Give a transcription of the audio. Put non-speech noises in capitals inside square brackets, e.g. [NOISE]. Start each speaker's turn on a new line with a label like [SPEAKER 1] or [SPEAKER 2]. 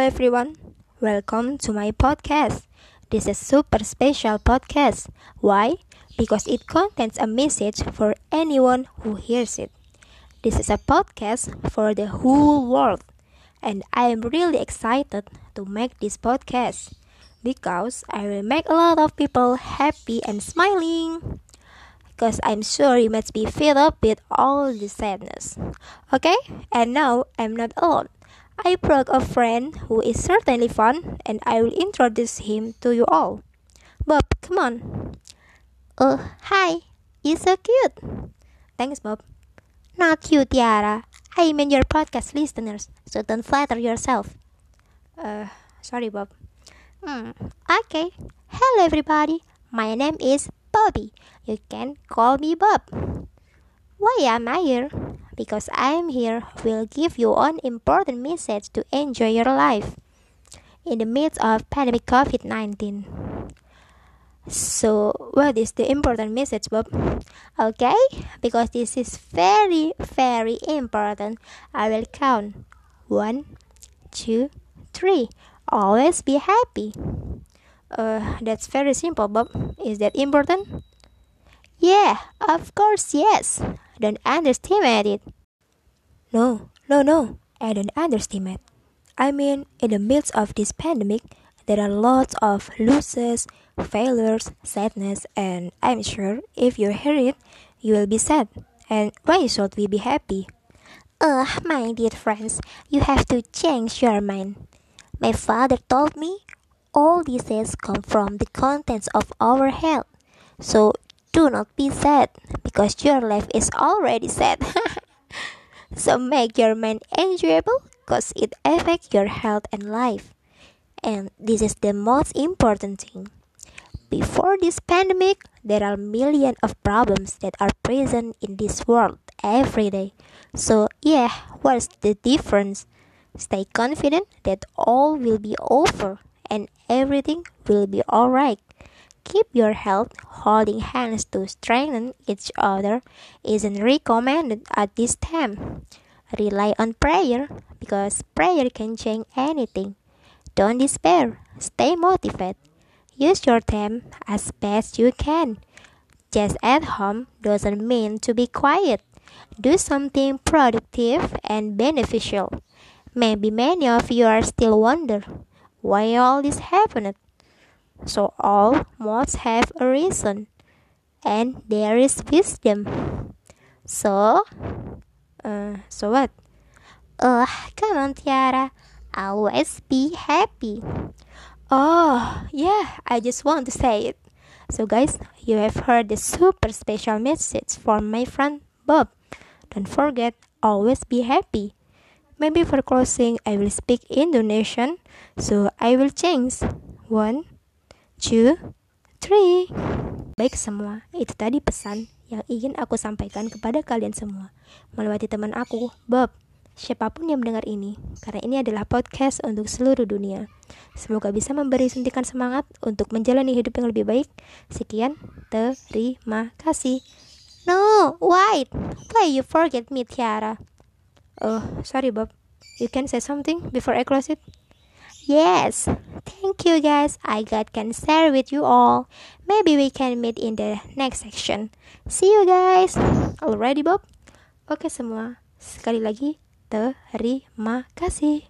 [SPEAKER 1] everyone. Welcome to my podcast. This is super special podcast. Why? Because it contains a message for anyone who hears it. This is a podcast for the whole world. And I am really excited to make this podcast because I will make a lot of people happy and smiling. Because I'm sure you must be filled up with all the sadness. Okay? And now I'm not alone. I brought a friend who is certainly fun, and I will introduce him to you all. Bob, come on.
[SPEAKER 2] Oh, hi. You're so cute.
[SPEAKER 1] Thanks, Bob.
[SPEAKER 2] Not you, Tiara. I mean your podcast listeners, so don't flatter yourself.
[SPEAKER 1] Uh, sorry, Bob.
[SPEAKER 2] Hmm. Okay. Hello, everybody. My name is Bobby. You can call me Bob. Why am I here? Because I am here will give you an important message to enjoy your life in the midst of pandemic COVID-19.
[SPEAKER 1] So, what is the important message, Bob?
[SPEAKER 2] Okay, because this is very, very important. I will count one, two, three. Always be happy.
[SPEAKER 1] Uh, that's very simple, Bob. Is that important?
[SPEAKER 2] Yeah, of course, yes. Don't underestimate it.
[SPEAKER 1] No, no, no, I don't underestimate. I mean, in the midst of this pandemic, there are lots of losses, failures, sadness, and I'm sure if you hear it, you will be sad. And why should we be happy?
[SPEAKER 2] Uh, my dear friends, you have to change your mind. My father told me all diseases come from the contents of our health. So do not be sad because your life is already sad. [LAUGHS] so make your mind enjoyable because it affects your health and life. And this is the most important thing. Before this pandemic, there are millions of problems that are present in this world every day. So, yeah, what's the difference? Stay confident that all will be over and everything will be alright. Keep your health. Holding hands to strengthen each other isn't recommended at this time. Rely on prayer because prayer can change anything. Don't despair. Stay motivated. Use your time as best you can. Just at home doesn't mean to be quiet. Do something productive and beneficial. Maybe many of you are still wonder why all this happened. So all must have a reason, and there is wisdom. So,
[SPEAKER 1] uh, so what?
[SPEAKER 2] Uh, come on, Tiara. Always be happy.
[SPEAKER 1] Oh, yeah, I just want to say it. So, guys, you have heard the super special message from my friend Bob. Don't forget, always be happy. Maybe for closing, I will speak Indonesian, so I will change. One, two, three. Baik semua, itu tadi pesan yang ingin aku sampaikan kepada kalian semua melewati teman aku, Bob. Siapa pun yang mendengar ini, karena ini adalah podcast untuk seluruh dunia. Semoga bisa memberi suntikan semangat untuk menjalani hidup yang lebih baik. Sekian, terima kasih.
[SPEAKER 2] No, wait. Why you forget me, Tiara?
[SPEAKER 1] Oh, sorry, Bob. You can say something before I close it?
[SPEAKER 2] Yes, thank you guys. I got can with you all. Maybe we can meet in the next section. See you guys.
[SPEAKER 1] Already Bob? Oke semua, sekali lagi terima kasih.